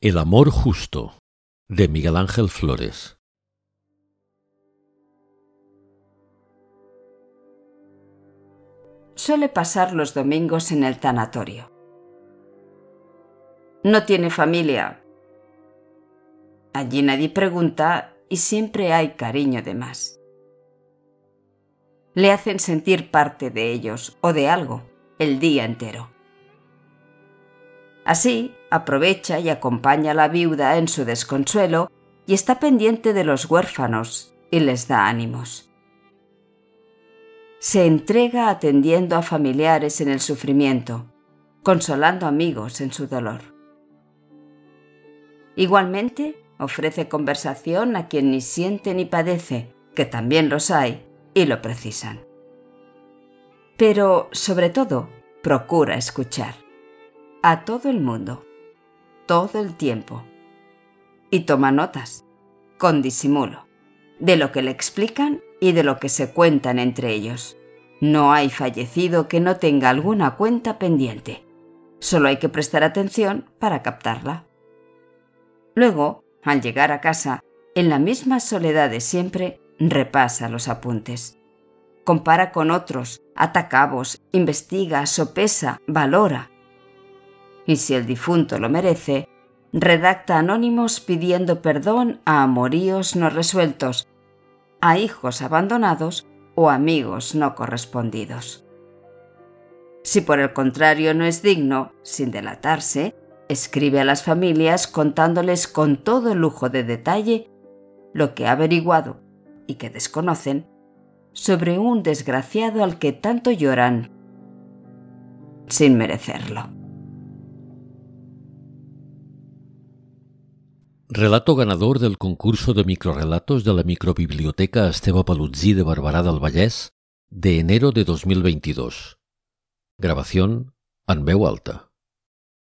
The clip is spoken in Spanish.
El amor justo de Miguel Ángel Flores. Suele pasar los domingos en el tanatorio. No tiene familia. Allí nadie pregunta y siempre hay cariño de más. Le hacen sentir parte de ellos o de algo el día entero. Así, aprovecha y acompaña a la viuda en su desconsuelo y está pendiente de los huérfanos y les da ánimos. Se entrega atendiendo a familiares en el sufrimiento, consolando amigos en su dolor. Igualmente, ofrece conversación a quien ni siente ni padece, que también los hay y lo precisan. Pero, sobre todo, procura escuchar a todo el mundo, todo el tiempo. Y toma notas, con disimulo, de lo que le explican y de lo que se cuentan entre ellos. No hay fallecido que no tenga alguna cuenta pendiente. Solo hay que prestar atención para captarla. Luego, al llegar a casa, en la misma soledad de siempre, repasa los apuntes. Compara con otros, atacabos, investiga, sopesa, valora, y si el difunto lo merece, redacta anónimos pidiendo perdón a amoríos no resueltos, a hijos abandonados o amigos no correspondidos. Si por el contrario no es digno, sin delatarse, escribe a las familias contándoles con todo lujo de detalle lo que ha averiguado y que desconocen sobre un desgraciado al que tanto lloran sin merecerlo. Relato ganador del concurso de microrelatos de la microbiblioteca Esteba Palutzí de Barberà del de enero de 2022. Grabación en alta.